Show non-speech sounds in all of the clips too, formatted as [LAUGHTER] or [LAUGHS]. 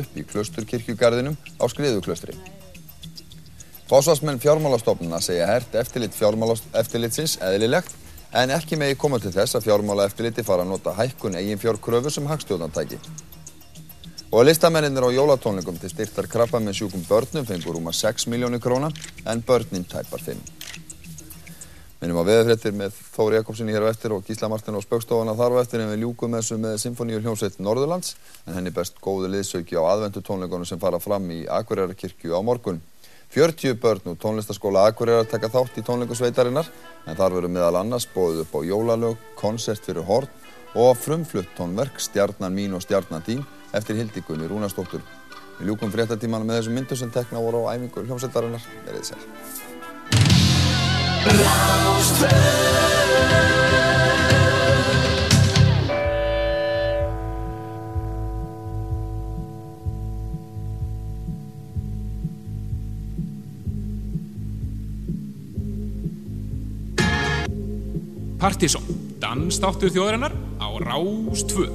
upp í klusturkirkjugarðinum á skriðuklustri. Fósvarsmenn fjármálastofnuna segja hert eftirlit fjármálaeftirlitsins eðlilegt en ekki megi koma til þess að fjármálaeftirliti fara að nota hækkun eigin fjárkröfu sem hagstjórnantæki. Og listamennir á jólatónleikum til styrtar krabba með sjúkum börnum fengur rúma 6 miljónir króna en börnin tæpar 5. Minnum á veðurfrettir með Þóri Jakobssoni hér á eftir og Gísla Martin á spöggstofana þar á eftir en við ljúkum þessu með Sinfoníu hljómsveit Norðurlands en henni best góðu liðsauki á aðvendu tónleikonum sem fara fram í Akureyrakirkju á morgun. 40 börn úr tónlistaskóla Akureyrar taka þátt í tónleikusveitarinnar en þar verður meðal annars bóðið upp á jólalög, konsert fyrir hort og frumflutt tónverk Stjarnan mín og Stjarnan þín eftir Hildikunni Rúnastóttur. Við ljúkum fréttatímanu með þessum myndu sem tekna voru á æfingu hljómsveitarinnar. Partizón, dansþáttur þjóðarinnar á Rástvö.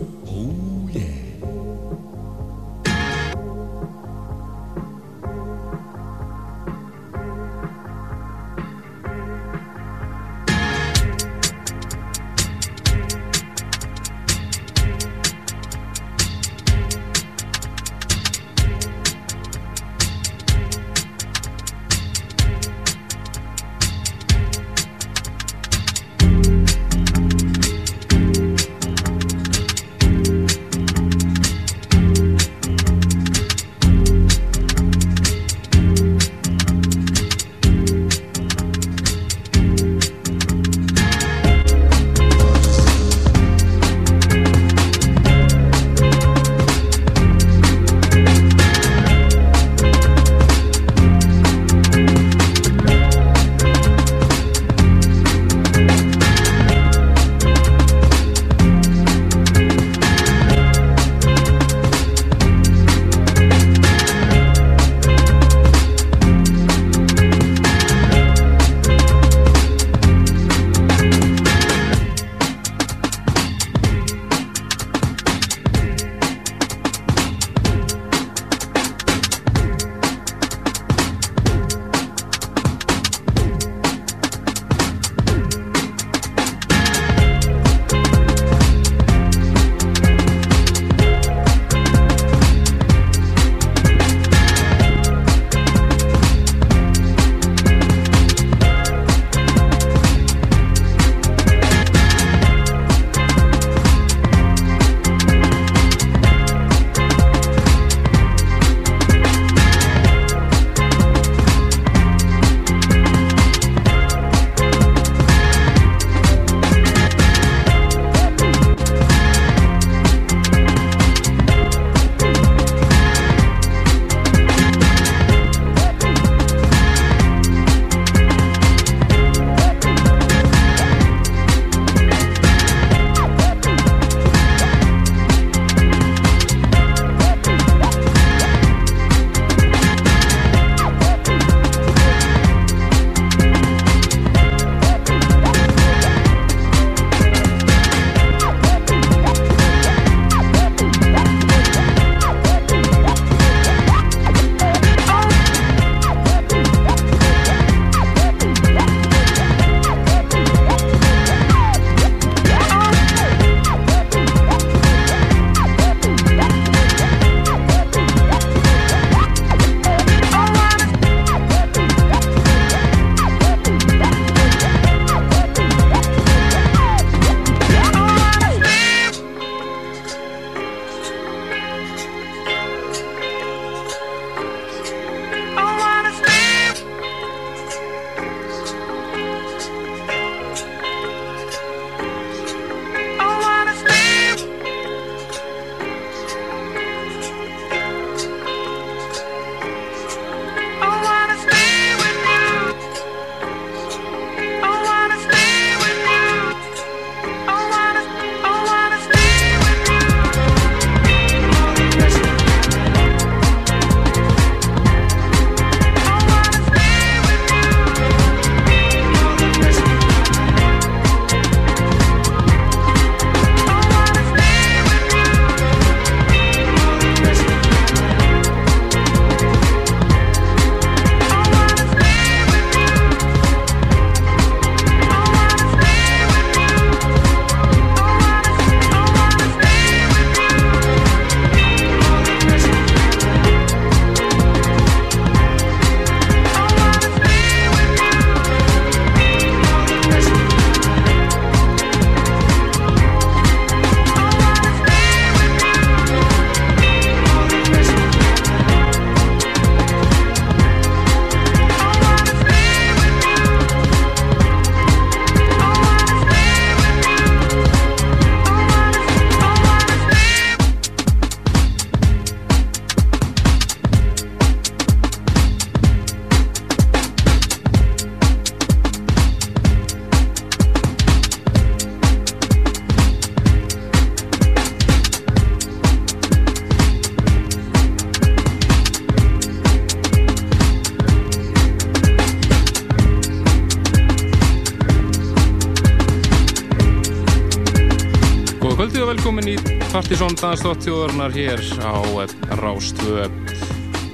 Í Partizón Dansdótt þjóðarinnar hér á eh, Rástvö.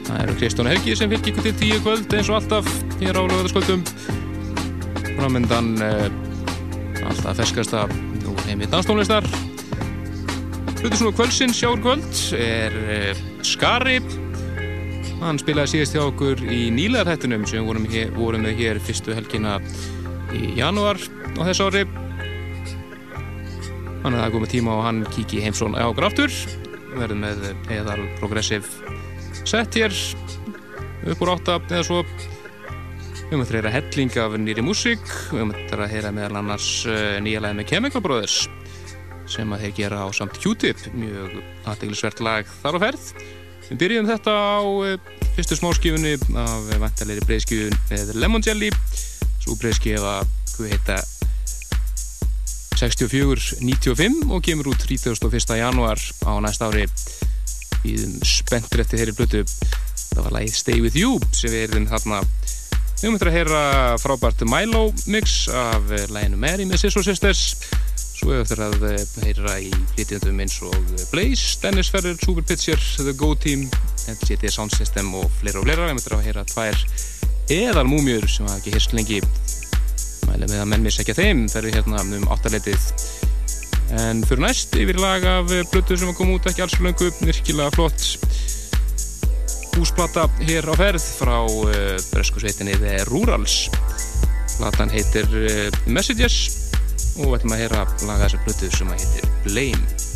Það eru Kristján Helgi sem fylgir ykkur til tíu kvöld eins og alltaf hér á lögðarskvöldum. Framöndan uh, alltaf ferskasta og heimið danstónlistar. Hlutur svona kvöldsinn sjáur kvöld er uh, Skari. Hann spilaði síðast hjá okkur í nýlegarhættunum sem vorum, hér, vorum með hér fyrstu helgina í janúar á þess ári. Þannig að það er komið tíma og hann kíki heimsón á. Við verðum með eðal progressive set hér upp úr átta eða svo. Við höfum að heyra helling af nýri músík. Við höfum að heyra meðal annars eh, nýja lagi með Chemical Brothers sem að þeir gera á samt Q-tip. Mjög aðteglisvert lag þar á ferð. Við byrjum þetta á eh, fyrstu smáskifunni af vantalegri breyðskifun með Lemon Jelly. Svo breyðskifa, hvað heita 64-95 og kemur út 31. januar á næsta ári. Við spenntur eftir þeirri blötu það var lægið Stay With You sem við erum þarna. Við möttum að heyra frábært Milo mix af læginu Mary með Sisso Sisters. Svo öttum að heyra í flítjandum eins og Blaze, Dennis Ferrer, Super Pitcher The Go Team, NCT Sound System og fleira og fleira, við möttum að heyra tvær eðal múmjur sem hafa ekki hýrst lengi mæli með að menn misækja þeim. Þegar við hérna um áttaleitið en fyrir næst yfir lag af blötu sem kom út ekki alls fyrir löngu virkilega flott. Húsplata hér á ferð frá uh, bresku sveitinni The Rurals. Platan heitir uh, Messages. Og við ætlum að heyra laga þessar blötu sem heitir Blame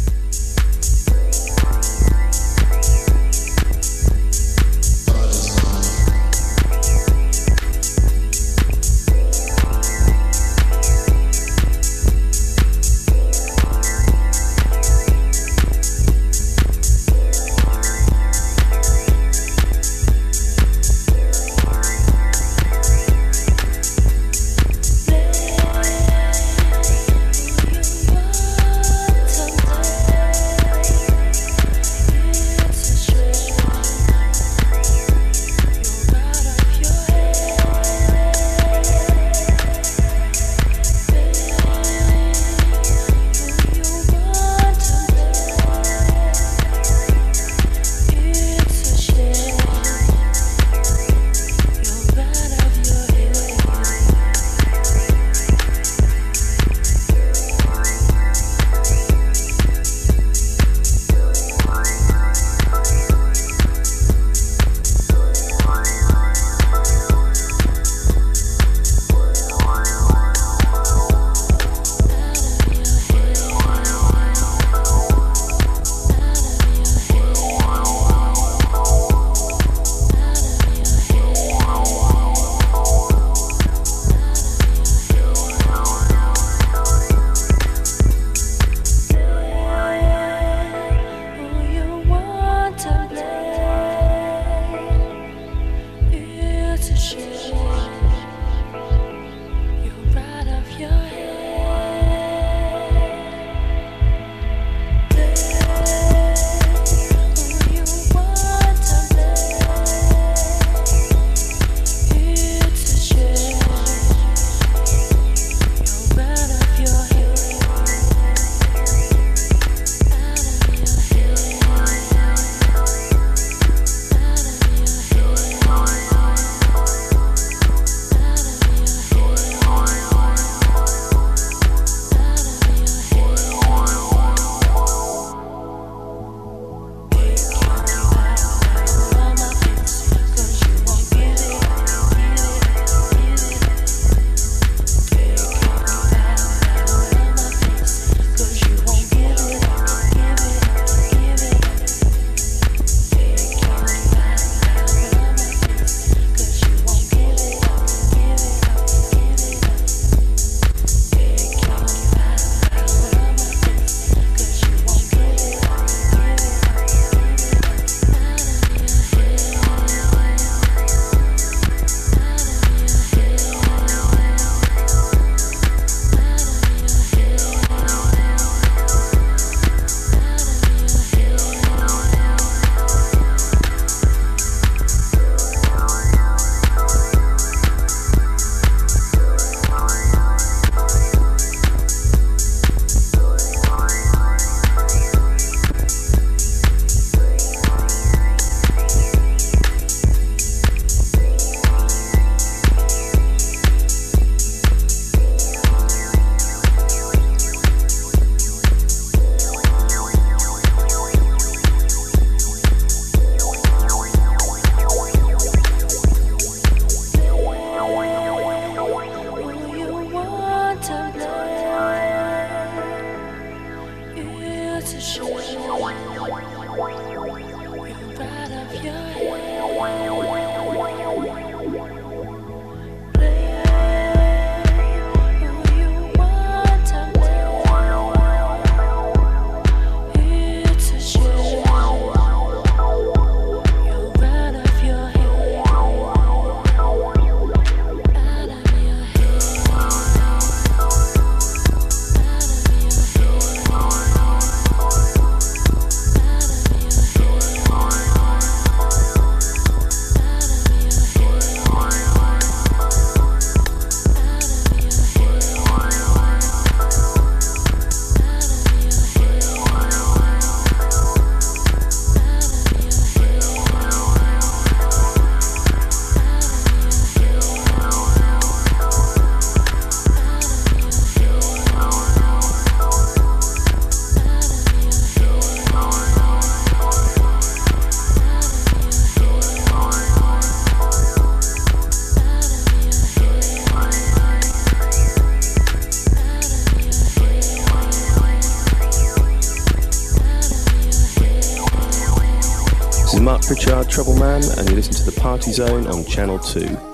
Party Zone on Channel 2.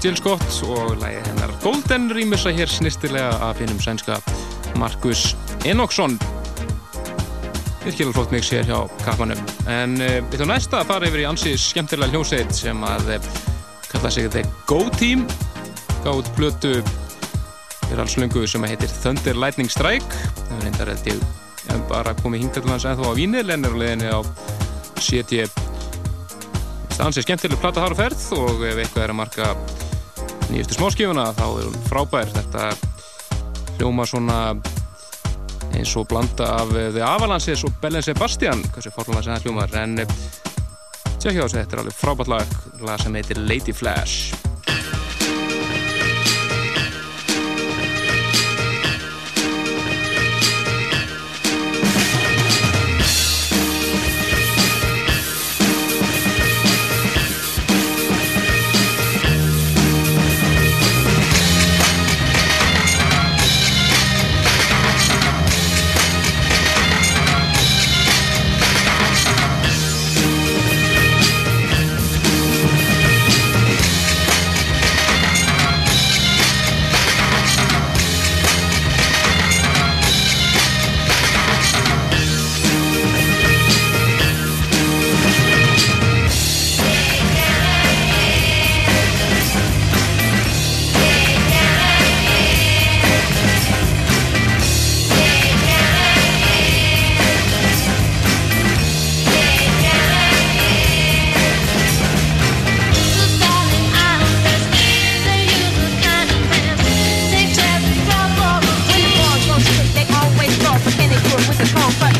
Jill Scott og lægið hennar Golden rýmur sér hér snistilega að finnum sænska Markus Enoksson. Virkilega flott mix hér hjá kappanum. En uh, við ætlum næsta að fara yfir í ansi skemmtilega hljóseit sem að uh, kalla sig The Go Team. Gáð plötu fyrir alls lungu sem heitir Thunder Lightning Strike. Það reyndar held ég bara komið hinga til hans ennþá á Vínil en er á leðinni á CT Það er ansið skemmtileg platta þar á ferð og ef eitthvað er að marka nýjustu smáskífuna þá er hún frábær. Þetta hljóma svona eins og blanda af The Avalanches og Belen Sebastian hversu fórlulega sem það hljómar. En tjekkja á þessu, þetta er alveg frábært lag. Lag sem heitir Lady Flash Don't.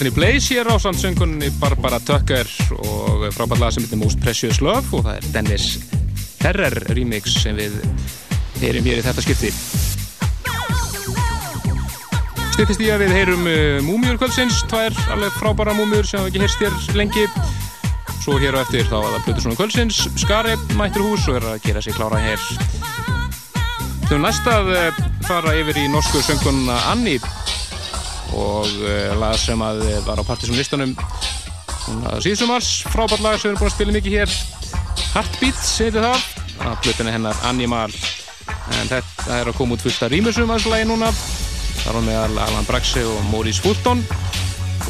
Í Blaze hér á samsöngunni Barbara Tucker og frábært lag sem heitir Most Precious Love og það er Dennis Ferrer remix sem við heyrim hér í þetta skipti. Stýttist í að við heyrum uh, Múmiur kvöldsins, tvær alveg frábæra múmiur sem hafa ekki heyrst hér lengi. Svo hér á eftir þá að það blöður svona kvöldsins, Skari mættur hús og er að gera sér klára hér. Þau næst að uh, fara yfir í norsku söngunna Anni og uh, lag sem að var á Partiðsson listanum síðsumars, frábært lag sem við erum búin að spila mikið hér. Heartbeat, heitir það. Að blötuna hennar Animal. En þetta er að koma út fullt að rýmursum að þessu lagi núna. Þar á meðal Alan Braxe og Maurice Fulton.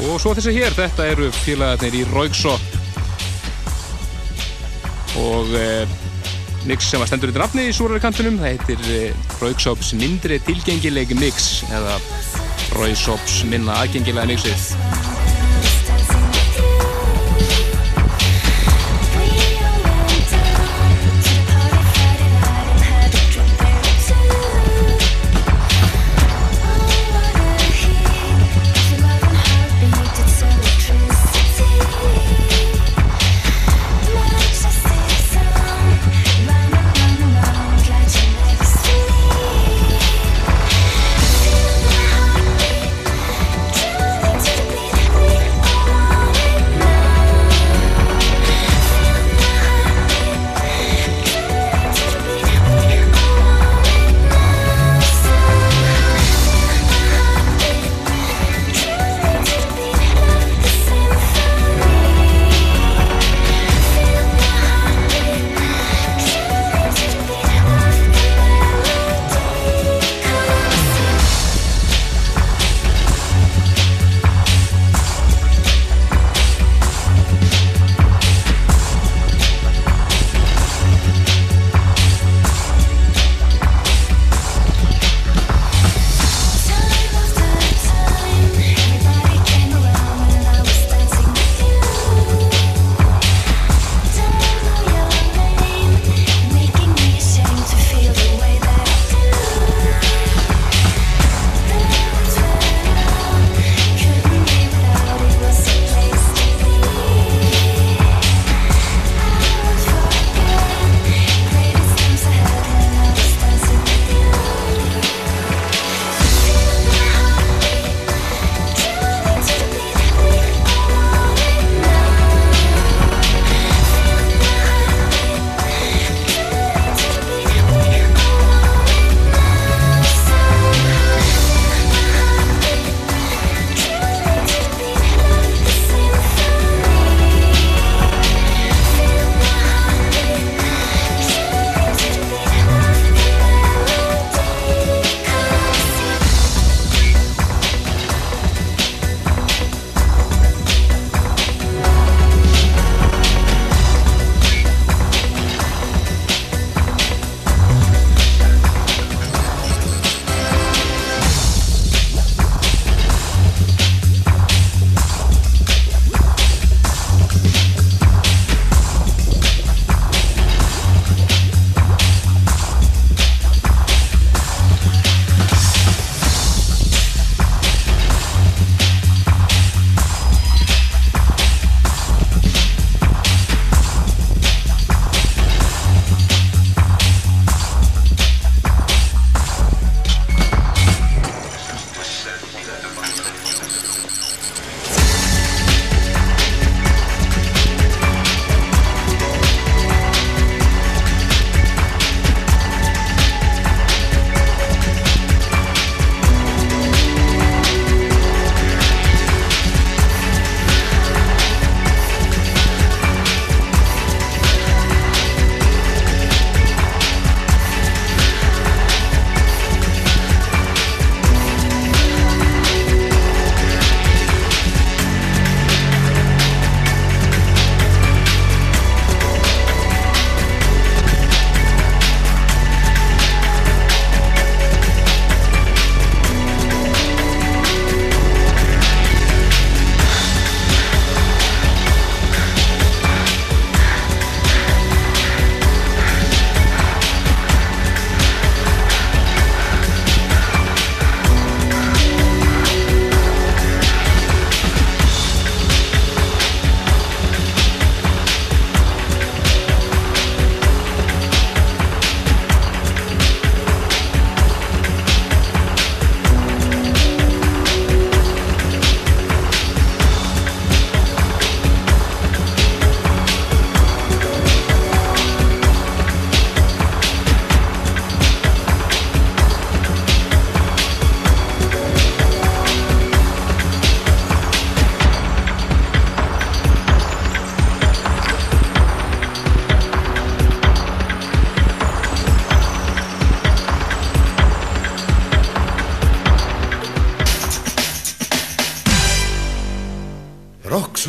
Og svo þessi hér, þetta eru félagarnir í Rauksótt og eh, mix sem var stendur undir nafni í súrari kantunum það heitir eh, Rauksóps mindri tilgengilegi mix eða Rauksóps minna aðgengilega mixið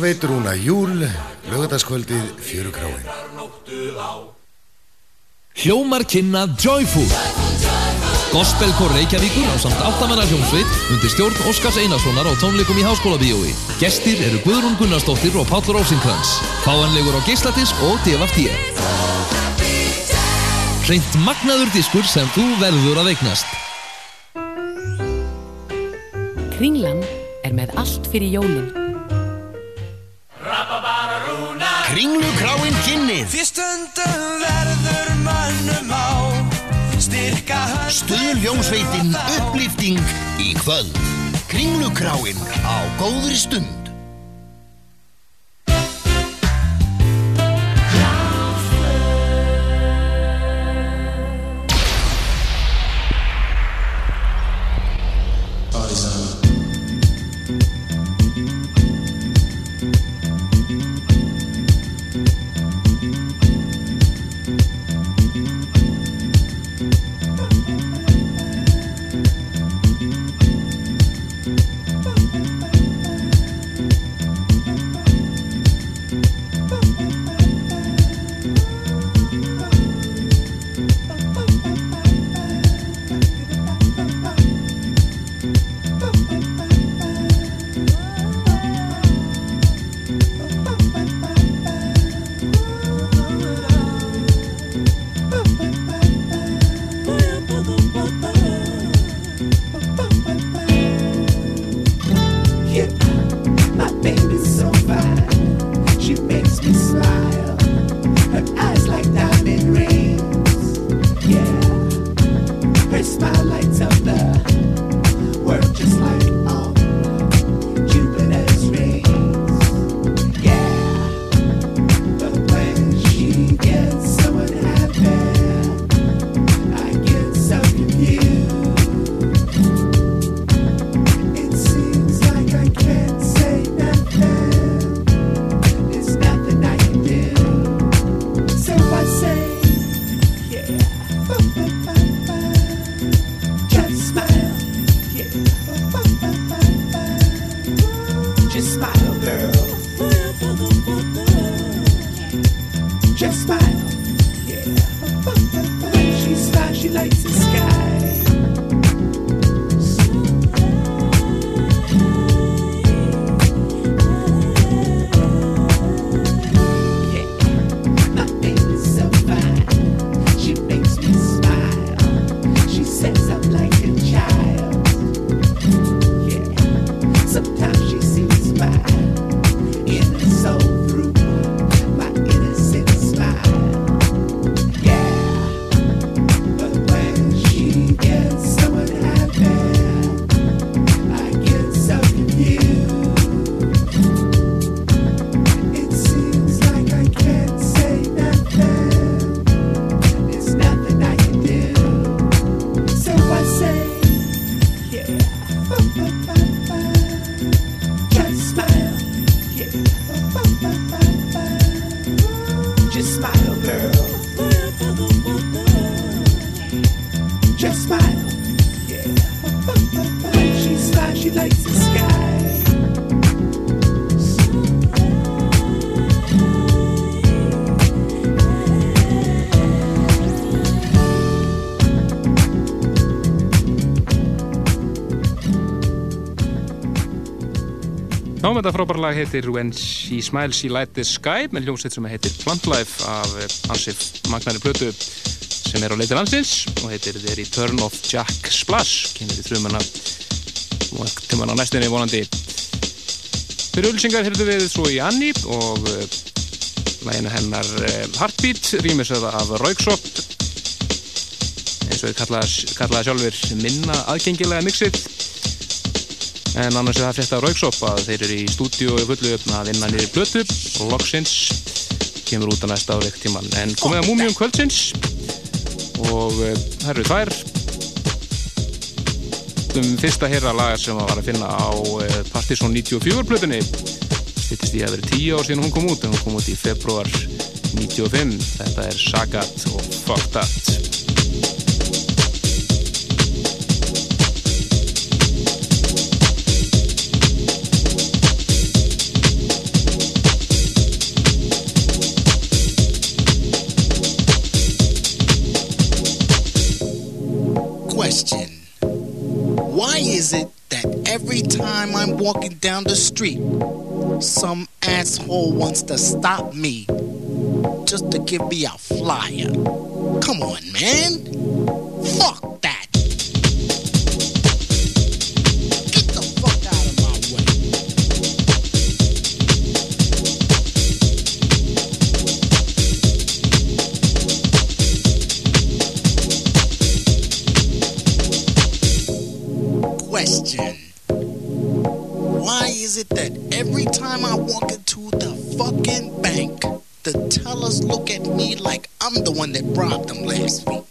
Rokksveit Rúna Júl, lögataskvöldið Fjörugráin. Hljómar kynna Joyful. Gospelkor Reykjavíkur á samt áttamannar hljómsveit undir stjórn Óskars Einarssonar á tónleikum í Háskóla Bíói. Gestir eru Guðrún Gunnarsdóttir og Páll Rósinkrans. Fáanlegur á geisladisk og DFT. Hreint magnaður diskur sem þú verður að eignast. Kringlan er með allt fyrir jólinn. Kringlu kráin kynnið. Því stundum verður mönnum á. Styrka hönd Stuðljómsveitin upplýfting í kvöld. Kringlu kráin á góðri stund Já, þetta frábæra lag heitir When She Smiles She Light the Sky með hljómsveit sem heitir Plant Life af Ansif Magnari Plötu sem er á leiti landsins og heitir The Return of Jack Splash kemur í þrjumana og tíman á næstinni vonandi. Fyrir ölsingar heyrðu við svo í Anni og uh, læginu hennar uh, Heartbeat rýmisöða af Rauksop eins og við kallaða sjálfur minna aðgengilega mixið en annars er það frétta á Rauksop að þeir eru í stúdíu og fullu upp að vinna niður blötu og loksins kemur út á næsta áleik tíman en komið að múmium kvöldsins. Og uh, það eru tvær. Um fyrsta herra lagar sem var að finna á uh, Partisan 94 blötunni stýttist í að vera 10 ár síðan hún kom út en hún kom út í februar 95 þetta er Sagat og Fuck That walking down the street, some asshole wants to stop me just to give me a flyer. Come on, man. Fuck. the one that robbed them last week.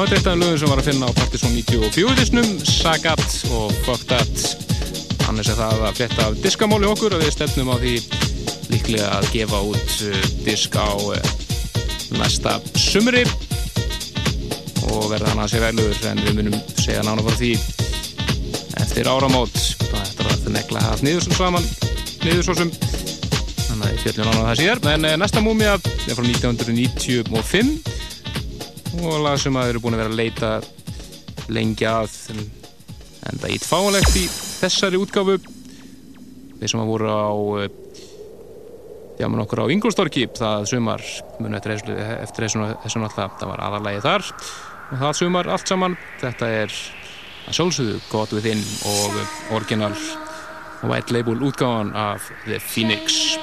Það var þetta lögur sem var að finna á Partisan 94-disnum, Sagat og Fuck That. Annars er það að fletta af diskamáli okkur og við stefnum á því líklega að gefa út uh, disk á uh, næsta sumri og verða hann að sé veluður en við munum segja nána frá því eftir áramót þetta var þetta negla hægt nýður sem saman nýður svo sem. Þannig að ég fjöldin ána það síðar. En uh, næsta múmia er frá 1995 og lag sem að eru búin að vera að leita lengi að en það er eitt fáanlegt í þessari útgáfu. Þeir sem að voru á eh, já, menn okkur á Ingolstorki það sumar munu eftir þessu, eftir þessu, þessu alltaf, það var aðalægi þar. Og það sumar allt saman þetta er að sjálfsögðu God Within og orginal White Label útgáfan af The Phoenix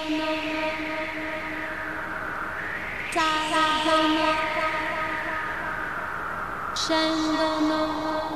Shenandoah.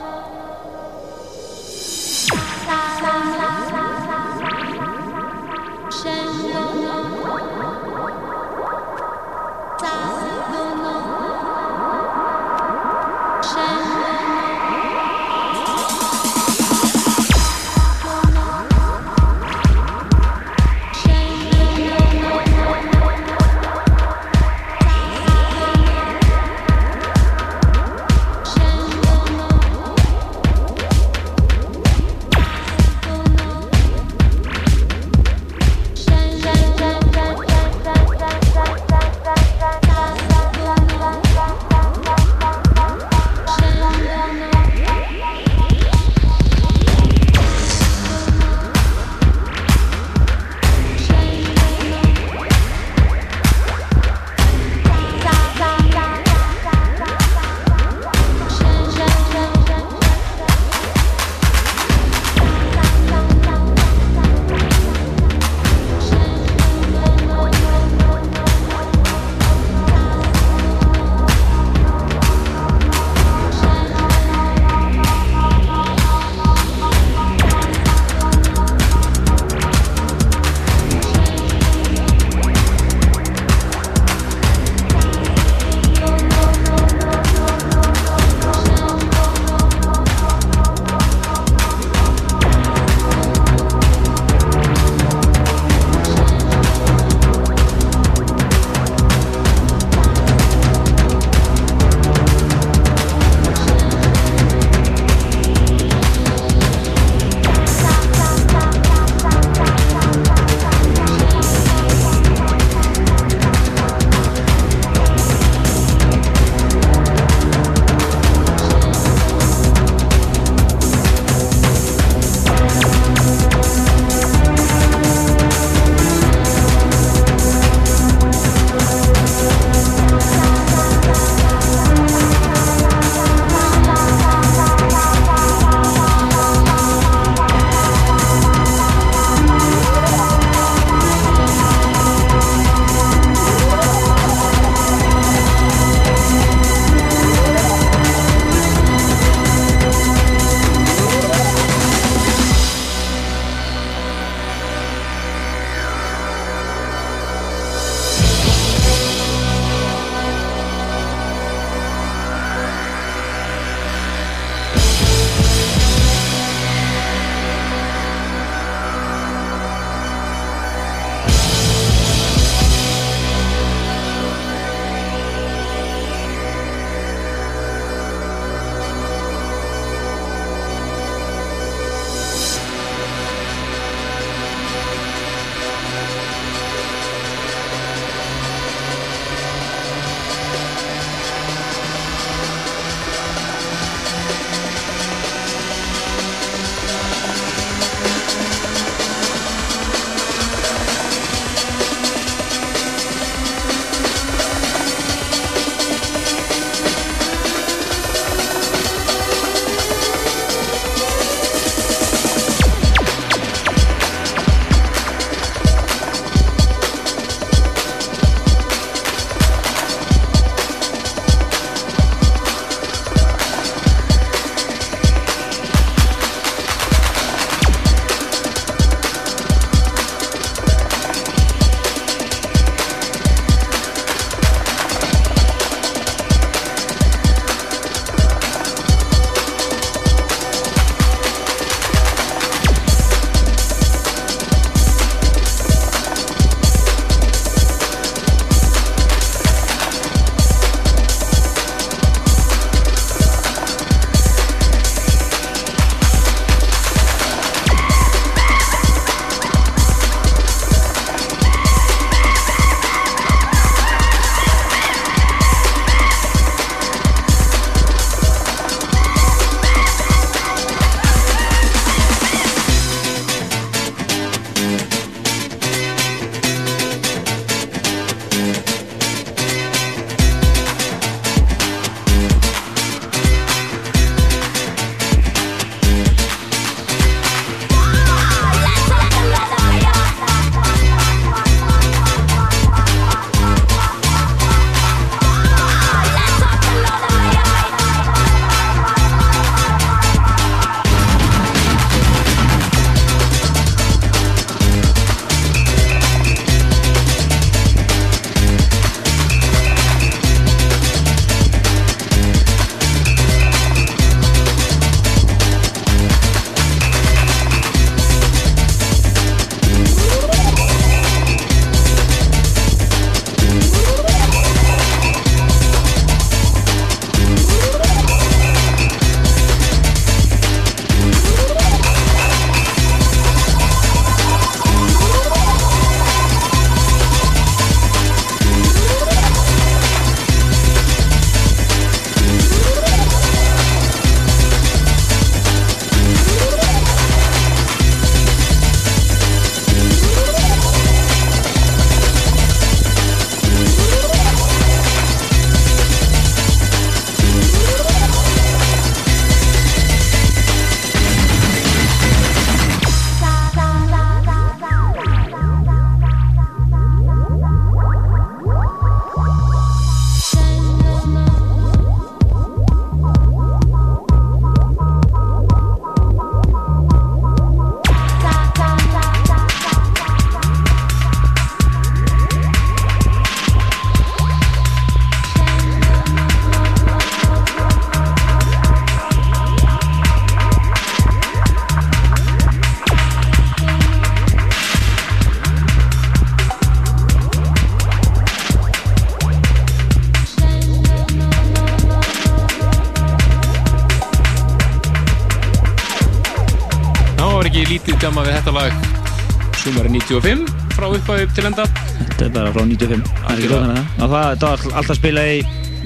95 frá upphæðu til enda. Þetta er bara frá 95 Það er það það, það var alltaf spilað í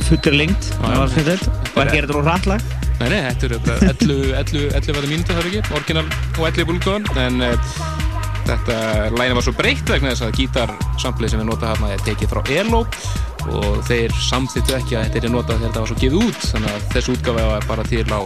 fullri lengt Það var skemmtilegt. Og ekki er þetta nú hrattlag. Nei, nei, þetta er bara 11, 11, 11 var mínútu þar ekki, orginal og 11 búlgóðan. En uh, þetta læna var svo breytt vegna þess að gítarsamplið sem við nota hérna er tekið frá Elo. Og þeir samþýttu ekki að þetta er notað þegar þetta var svo gefið út. Þannig að þessu útgafa var bara til á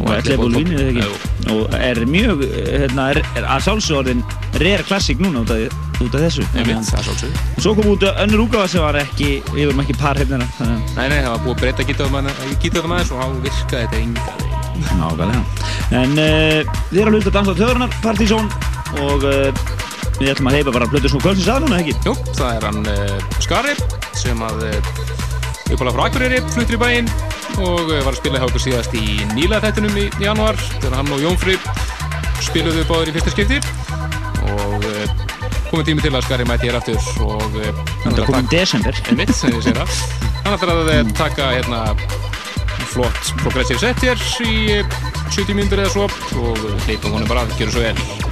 Og allir búin vinni eða ekki? Og er mjög, hérna, er, er að sjálfsögorðin rare classic núna út af, út af þessu Einmitt, það er sjálfsögðu. Svo kom út önnur útgáfa sem var ekki Við vorum ekki par að- Nei, nei, það var búið að breyta gítarðum aðeins og þá virkaði þetta enga veginn. Nákvæmlega. En uh, þið eru að hluta að dansa á þjóðurnar, Partizón og uh, við ætlum að heipa bara blötu snú kvöldsins að núna, ekki? Jú, það er hann uh, Skari sem að uh, uppála frá Akureyri fluttir í bæinn og uh, var að spila hjá okkur síðast í nýla þettunum í januar þegar hann og Jónfri spiluðu báður í fyrsta skipti uh, komið tími til að Skari mæti hér aftur og uh, hann ætlar að eh, taka hérna flott progressive set hér í eh, 70 mínútur eða svo og hleypum honum bara að gera svo vel.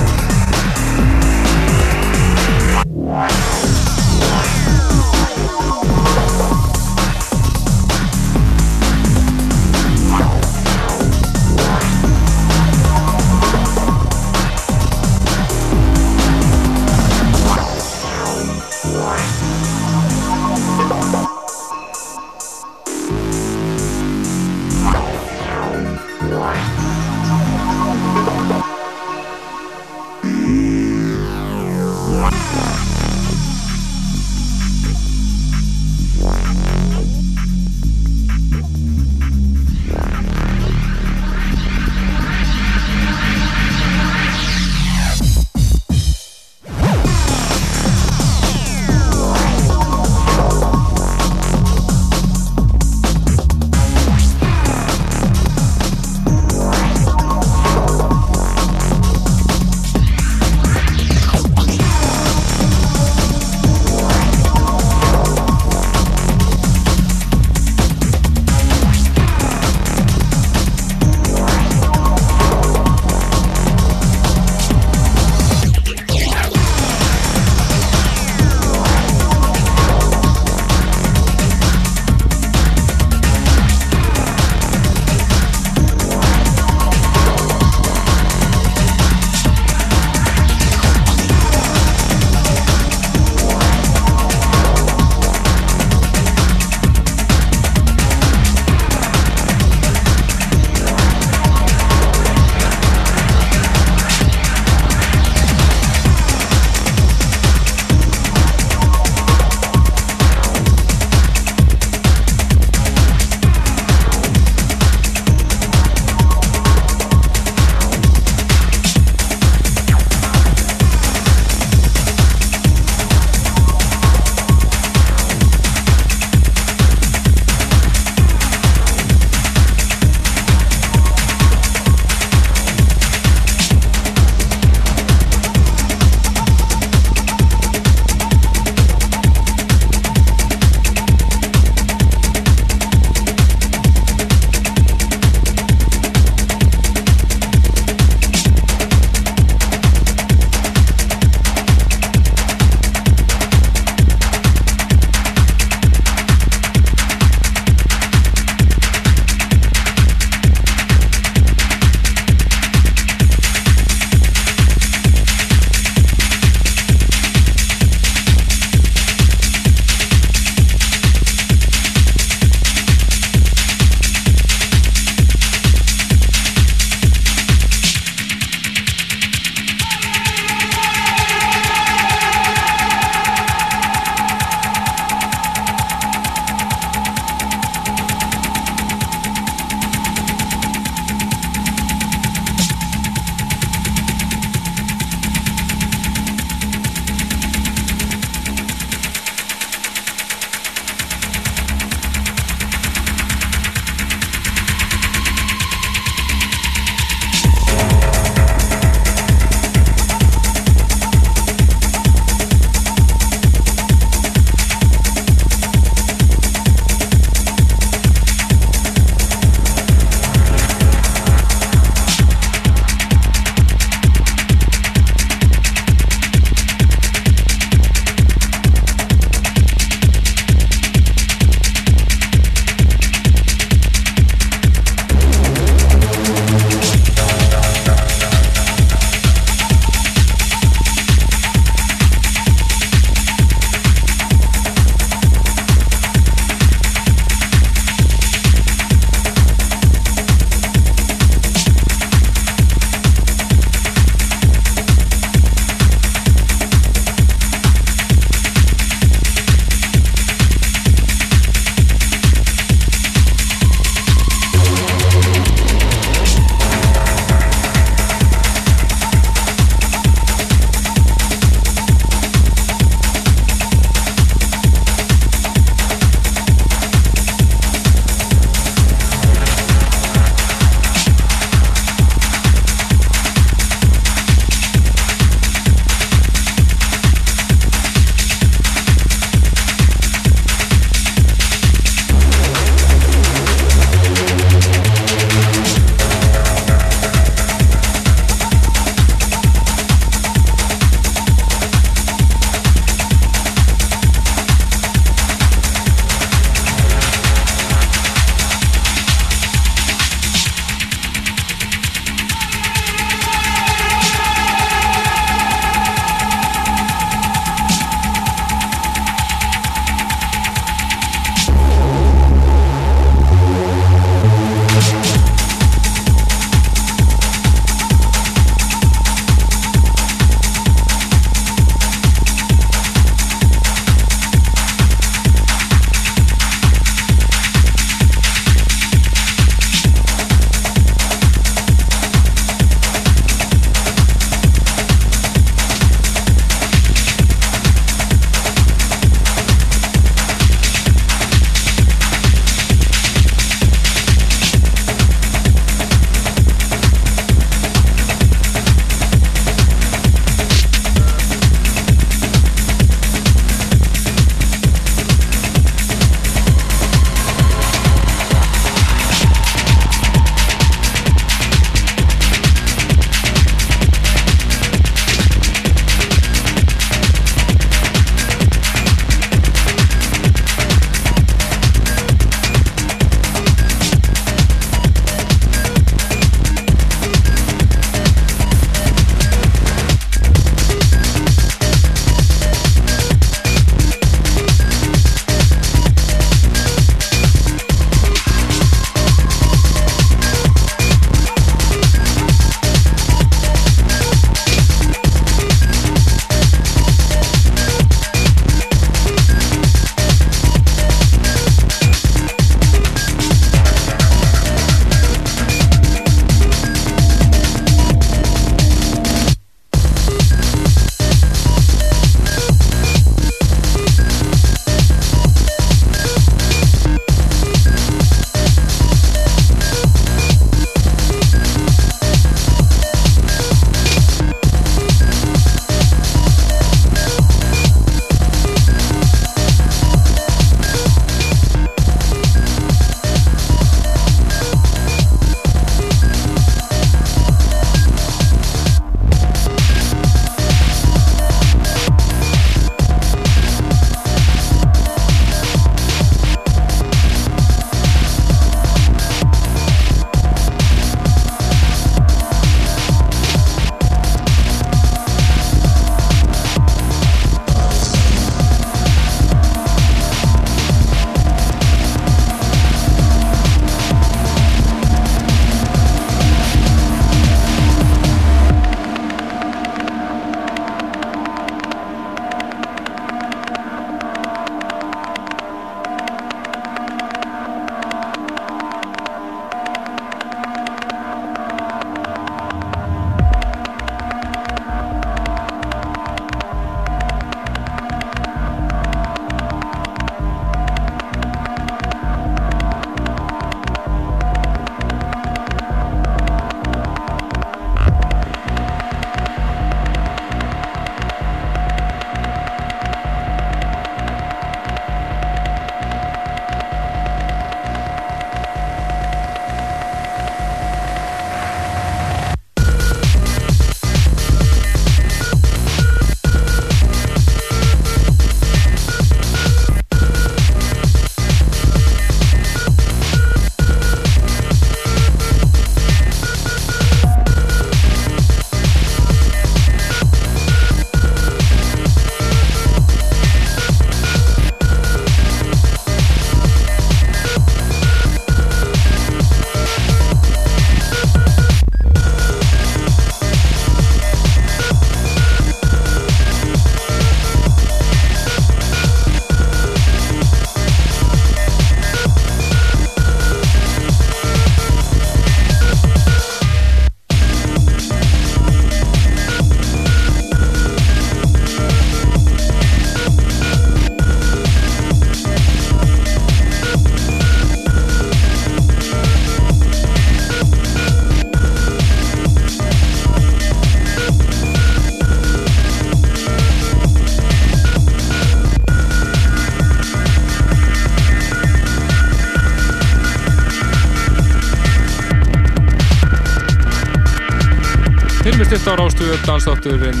Á rástuðu dansþátturinn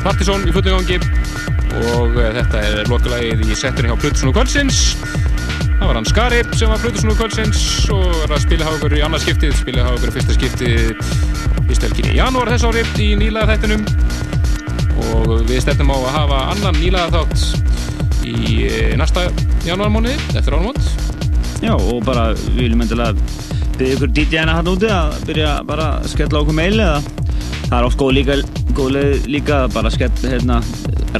Partizón í fullu gangi. Og eh, þetta er lokalægið í settunni hjá Plutusson og Kvöldsins. Það var hann Skari sem var Plutusson og Kvöldsins og er að spila okkur í annað skiptið spila okkur í fyrsta skiptið fyrstu helginni í janúar þess ári í nýlaða þættinum og við stefnum á að hafa annan nýlaða þátt í eh, næsta janúarmónið eftir ánumót Já, og bara við viljum endilega byrja ykkur DJ-na hann úti að byrja bara að skella okkur meil eða það er oft góð líka, góð líka að bara skella, hérna,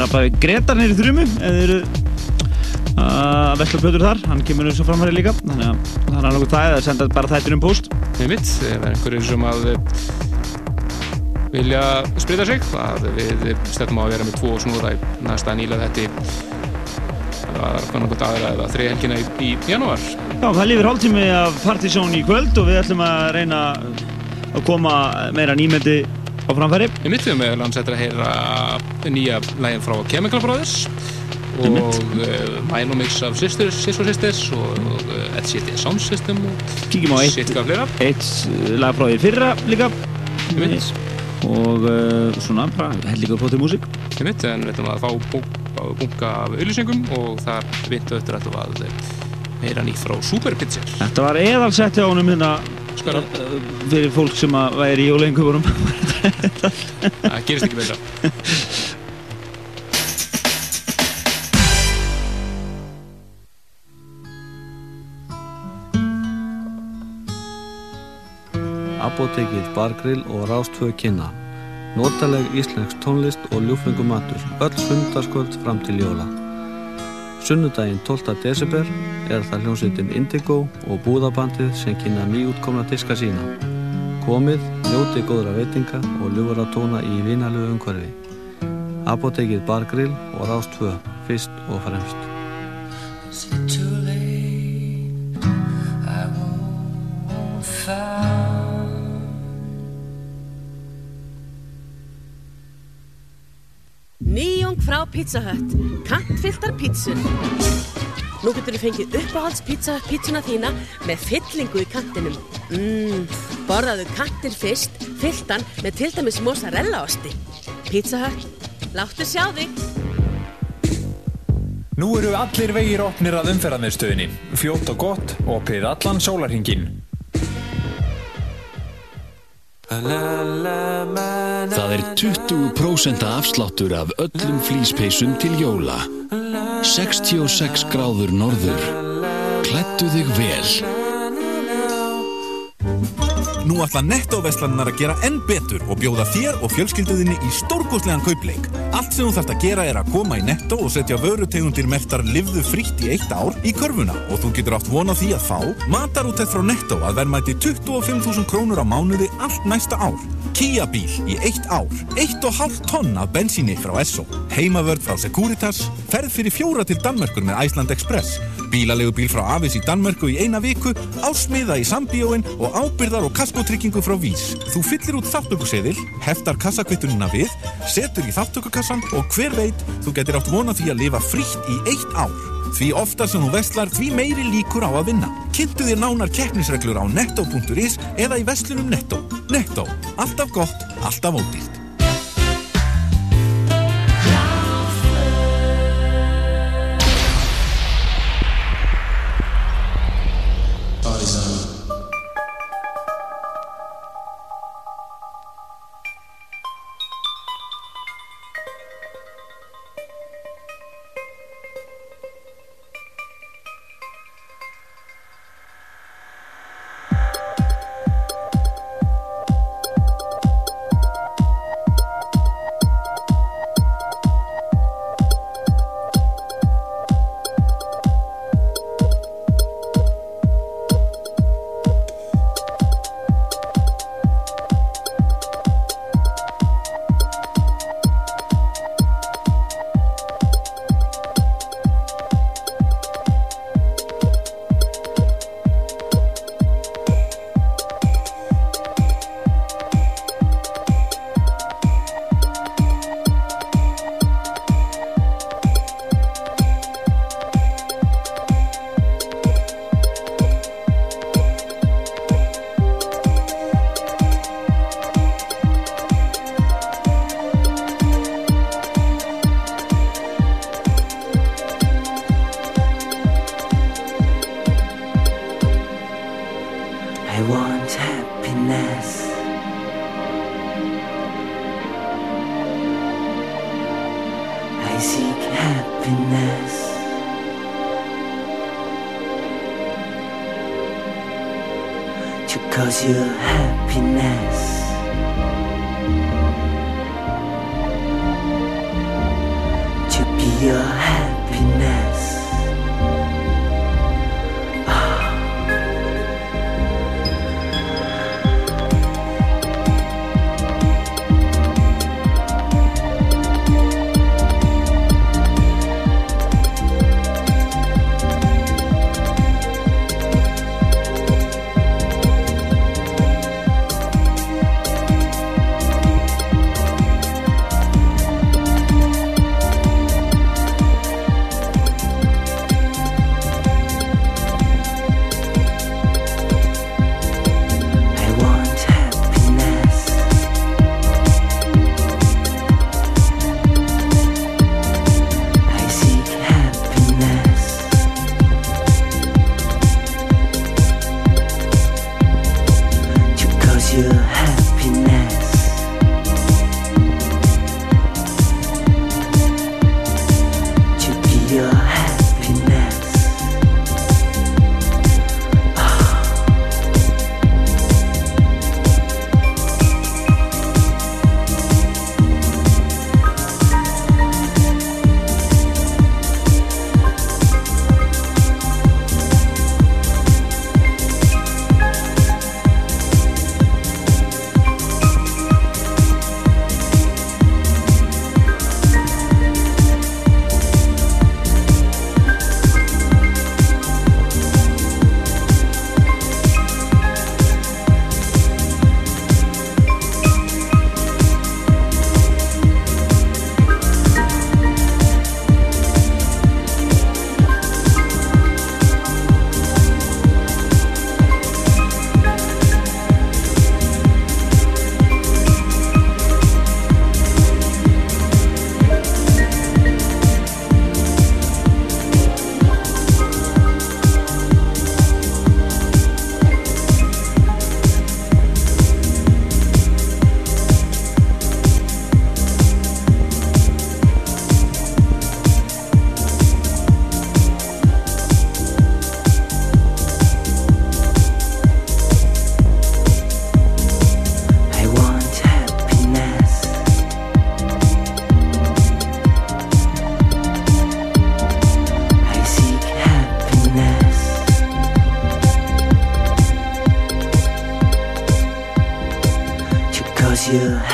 rappa við. Gretar neyri þrjumu eða þeir eru að vesla plötur þar, hann kemur eins og framfæri líka. Þannig að það er alveg það eða senda bara þættir um post Nei mitt, ef er einhverjum sem að eh, vilja sprita sig að við stefnum á að vera með tvo snúra í næsta nýla þetta það var kannanlega aðra eða þrið helgina í, í janúar. Já, það lífir hálftími af Partizón í kvöld og við ætlum að reyna að koma meira nýmyndi á framfæri. Við mittum með landsettir að heyra nýja lægin frá Chemical Brothers og uh, Minomix af Sisters, Sis og Sisters og uh, LCD Sound System Kíkjum á eitt, eitt lag frá því fyrra líka. Einmitt. og uh, svona bara hellingur flótið músík. Við mittum en við ætlum að fá bunga af auðlýsingum og þar vindu eftir að heyra nýtt frá Superpizza. Þetta var eðalsetti á honum hérna fyrir fólk sem að væri í jólenguburum Það gerist ekki betra Apotekið Bargrill og Rástföð kynna. Notaleg íslensk tónlist og ljúfengu matur. Öll sundarskvöld fram til jóla. Sunnudaginn 12. desember er það hljómsveitin Indigo og búðabandið sem kynna nýjútkomna diska sína. Komið, njótið góðra veitinga og ljúfara tóna í vinalögu umhverfi. Apotekið Bargrill og Rástföð, fyrst og fremst. Frá Pizza Hut. Kantfylltar pítsur. Nú getur þú fengið uppáhalds Pizza Hut pítsuna þína með fyllingu í kantinum. Mmm, borðaðu kantir fyrst, fylltan með til dæmis mozzarella osti. Pizza Hut, láttu sjá þig. Nú eru allir vegir opnir að umferðarmiðstöðinni. Fljótt og gott, opið allan sólarhingin. Það er 20% afsláttur af öllum flýspeysum til jóla. 66 gráður norður. Klættu þig vel. Nú ætla nettóveslanar að gera enn betur og bjóða þér og fjölskylduðinni í stórgóðslegan kaupleik. Allt sem þú þarft að gera er að koma í nettó og setja vörutegundir mertar livðu frítt í eitt ár í körfuna. Og þú getur átt vona því að fá matarútett frá nettó að verðmæti 25.000 krónur á mánuði allt næsta ár. Kia bíl í eitt ár, eitt og hálft tonn af bensíni frá Esso, heimavörð frá Securitas, ferð fyrir fjóra til Danmörkur með Iceland Express, bílalegu bíl frá Avis í Danmörku í eina viku, ásmiða í Sambíóin og ábyrðar og kaskotryggingu frá Vís. Þú fyllir út þáttökuseðil, heftar kassakvittunina við, setur í þáttökukassan og hver veit, þú getur átt vona því að lifa frítt í eitt ár. Því oftar sem þú veslar, því meiri líkur á að vinna. Kynntu þér nánar keppnisreglur á netto.is eða í veslunum Netto. Netto. Alltaf gott, alltaf ódýrt.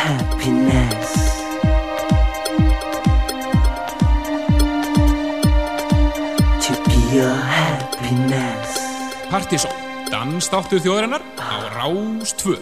happiness. To be your happiness. Partysong, dansdáttur þjóðarinnar á Rástföð.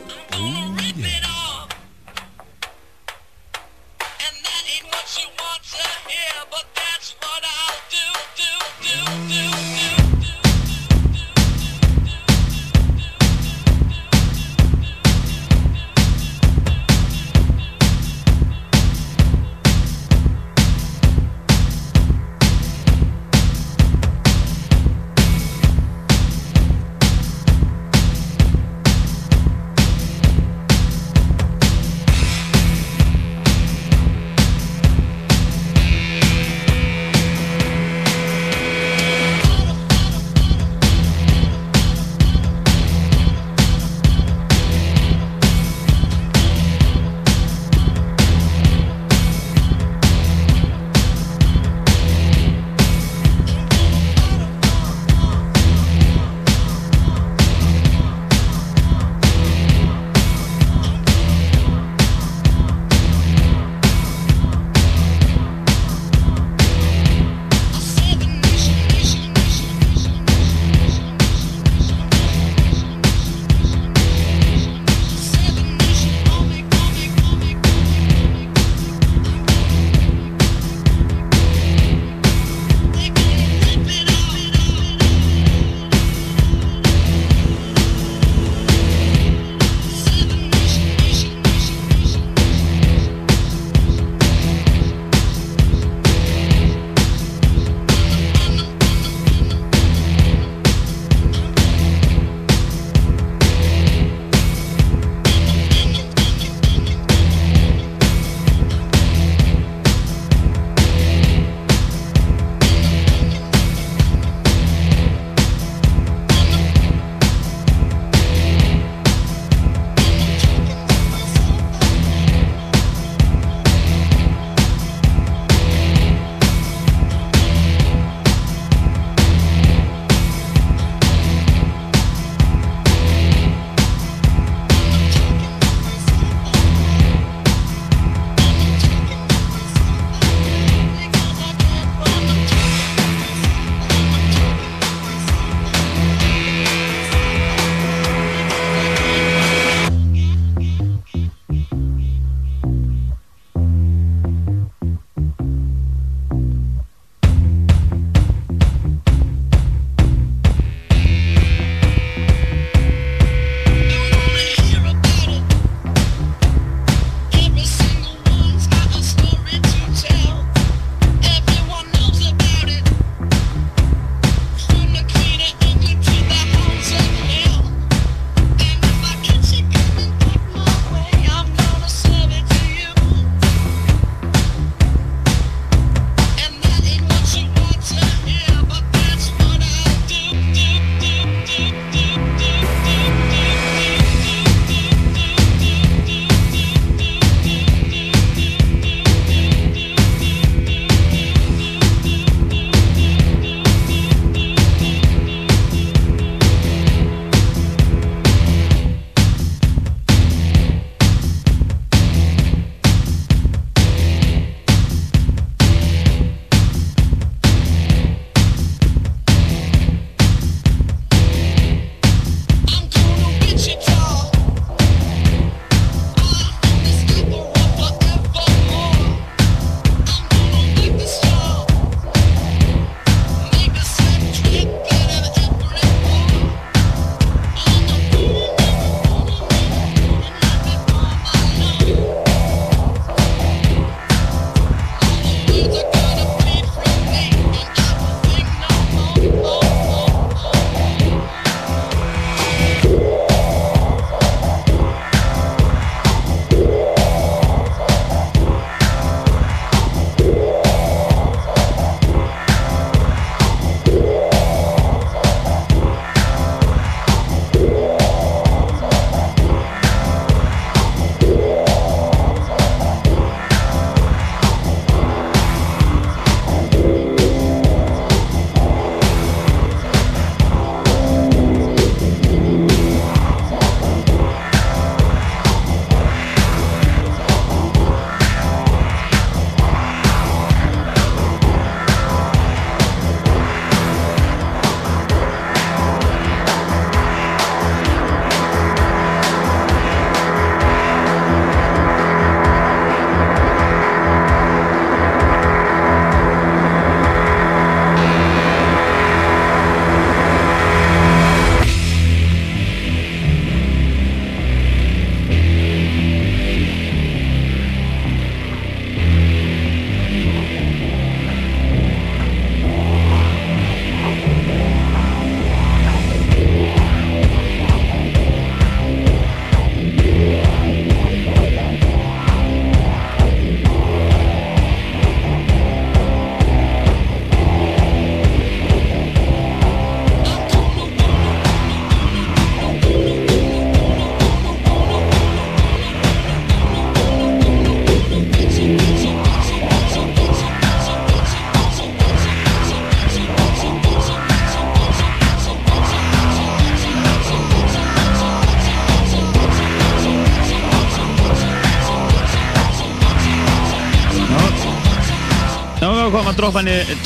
Komum að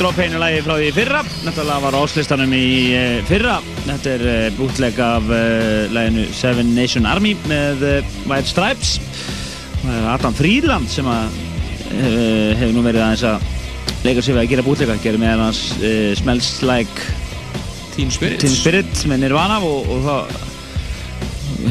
droppa henni lagi frá því fyrra. Náttúrulega var áslistanum í uh, fyrra. Þetta er bútleg af uh, laginu Seven Nation Army með White Stripes. Það er Adam Friedland sem að hefur nú verið aðeins að leika sér við að gera bútlega. Gerir meðan hans uh, Smells Like Teen Spirit. Teen Spirit með Nirvana og, og það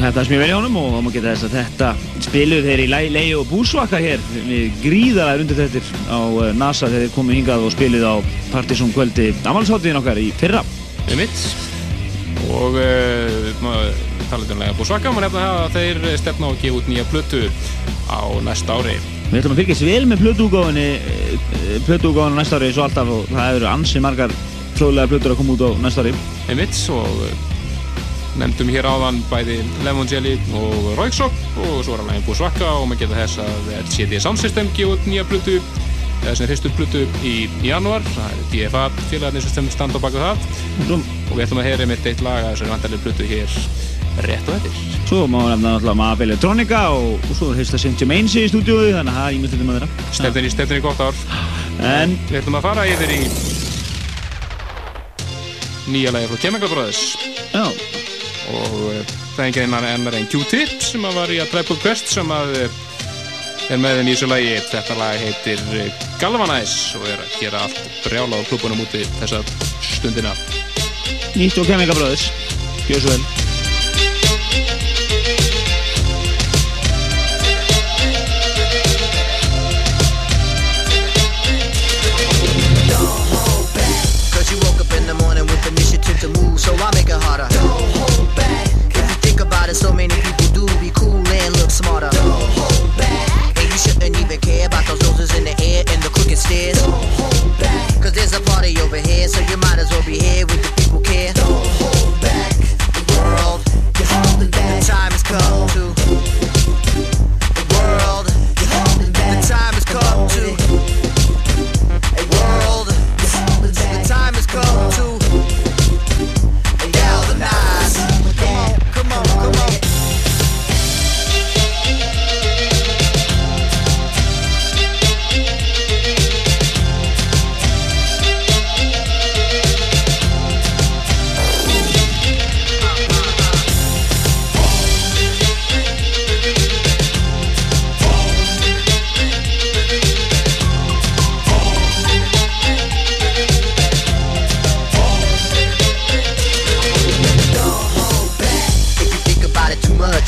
þetta sem ég vel í honum og þá má geta þess að þetta spiluð þeir í Lei og Búsvaka hér. Við gríðalega undir þettir á uh, NASA þegar þeir komu hingað og spiluð á Partiðsson kvöldi amalsháttiðin okkar í fyrra. Við mitt og uh, talaðu um lega Búsvaka maður nefna að þeir stefna á að gefa út nýja plötu á næsta ári. Við ætlum að fylgjast vel með plötuúgáðinni plötuúgáðinu næsta ári svo alltaf og það eru ansi margar fróðlega plötur að koma út á næsta ári. Við mitt og nefndum hér áðan bæði Lemon Jelly og Royksop og svo var hann lægin Búsvaka og maður geta þess að CD Sound System gefa út nýja plötu eða sem hristu plötu í, januar það er DFA félagarnir sem standa baka það. Rúm. og við ætlum að heyra mitt eitt lag að þessari vantarlega plötu hér rétt og eftir. Svo má við nefna náttúrulega Mafia Electronica og, og svo heista St. Germain's í stúdiói þannig að það er ímyndið að vera Stefnir í, stefnir í gott ár. En við ætlum að fara yfir í nýja lagi frá Chemical Brothers það enginn annar ennar en Q-Tip sem að var í að Tribal Quest sem að uh, er með þeim í þessu lagi. Þetta lag heitir uh, Galvanize og er að gera allt brjála á klubunum úti þessa stundina. Nýtt og Gjör svo vel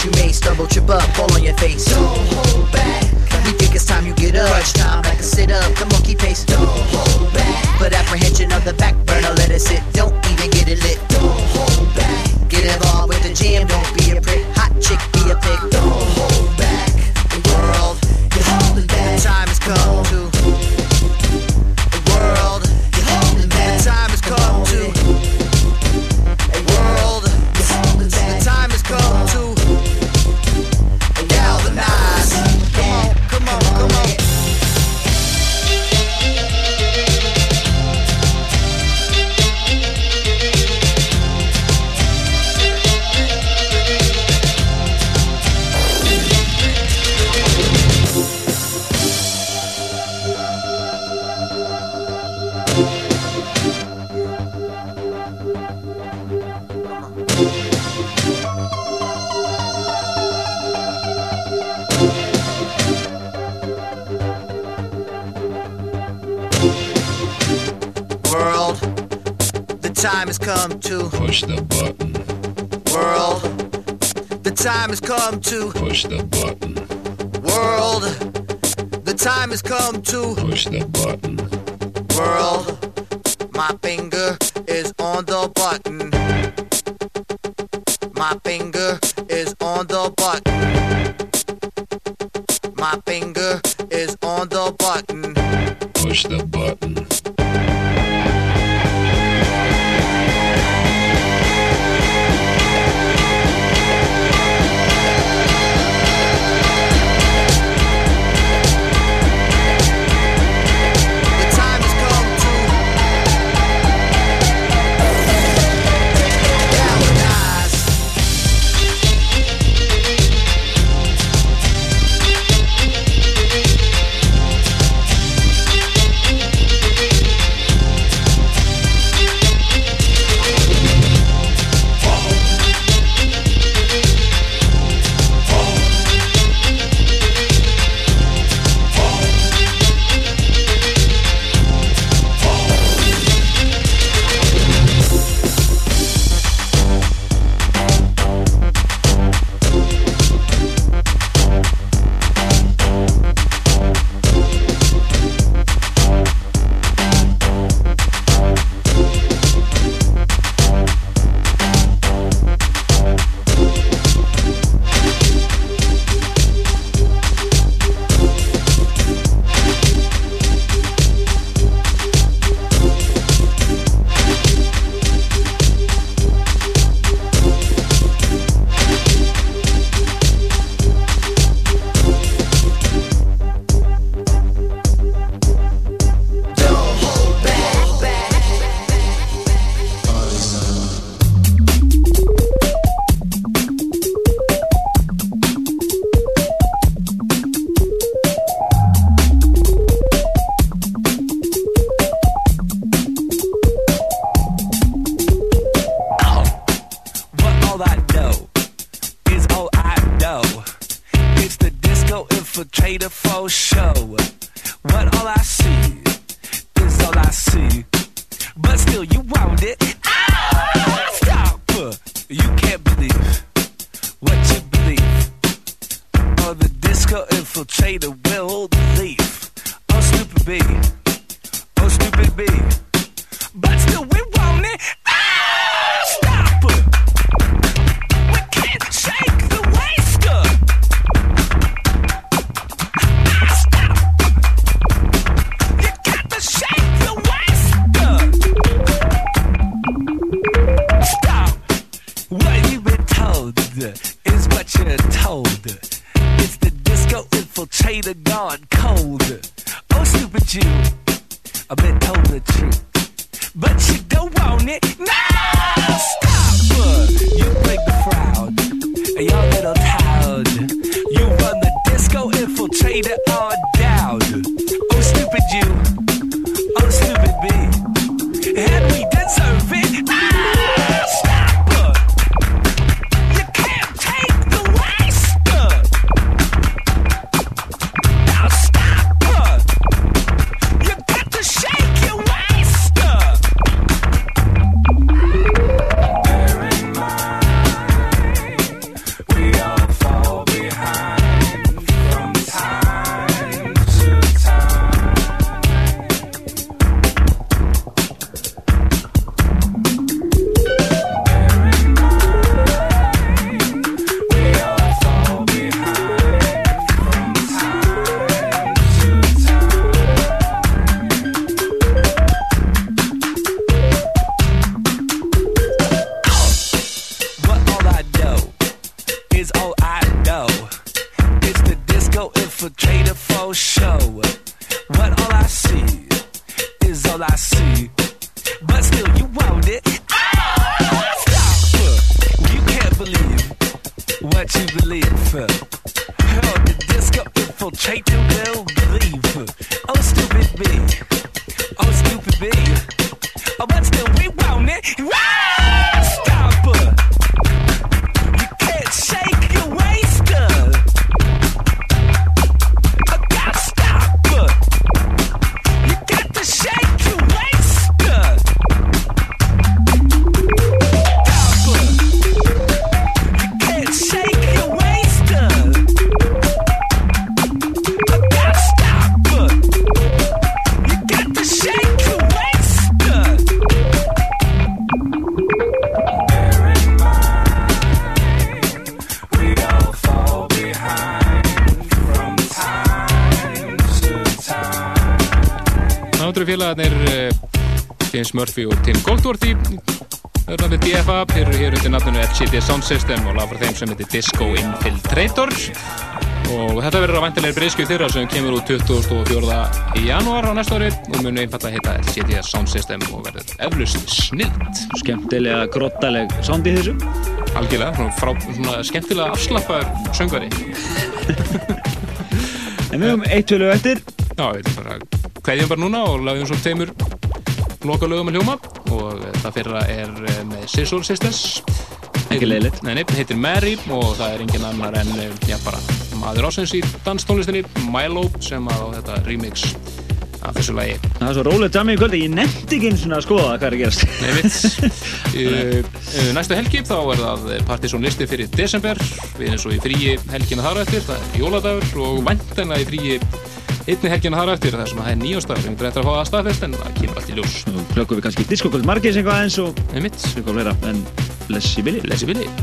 you may stumble, trip up, fall on your face. Don't hold back. We think it's time you get up. Crunch time, like a sit up, the monkey pace. Don't hold back. Put apprehension on the back burner, let it sit. Don't even get it lit. Don't hold back. Get involved with the jam, don't be a prick. Hot chick, be a pig. Don't hold back. The world, you're holding back. Time has come time has come to push the button. World, the time has come to push the button. World, my finger System og laga frá þeim sem heitir Disco Infiltrator. Og þetta verður á vantilegri breyskjöf þeirra sem kemur út 24. í janúar á næsta ári og munu einfalla að heita LCD Sound System og verður eflust snilt Skemmtilega grottaleg sound í þessu. Algjörlega, svona, frá, svona skemmtilega afslappaður söngvari. En við höfum eitt tölu eftir. Já, við ætlum bara kveðjum bara núna og lagðum svo tveimur loka lögum að hljóma. Og það fyrra er eh, með Scissor Sisters Ekki leiðilegt. Nei, nei, heitir Mary og það er engin annar en eh, já, bara maður ásins í danstónlistinni Milo sem að á þetta remix af þessu lagi. Það er svo rólegt jammi í kvöldi, ég nefndi ekki eins og að skoða hvað er að gerast. Nei, mitt. [LAUGHS] Uh, Næstu helgi þá er það partysón listi fyrir desember. Við erum svo í fríi helgina þar eftir það er jóladagur og væntanlega í fríi einni helgina þar eftir það sem að það er nýjóstagur við erum eftir að fá það staðfest en það kemur allt í ljós. Nú klökkum við kannski diskokvöld margis eitthvað eins og Nei, mitt. Við komum vera, en la GBL, la GBL.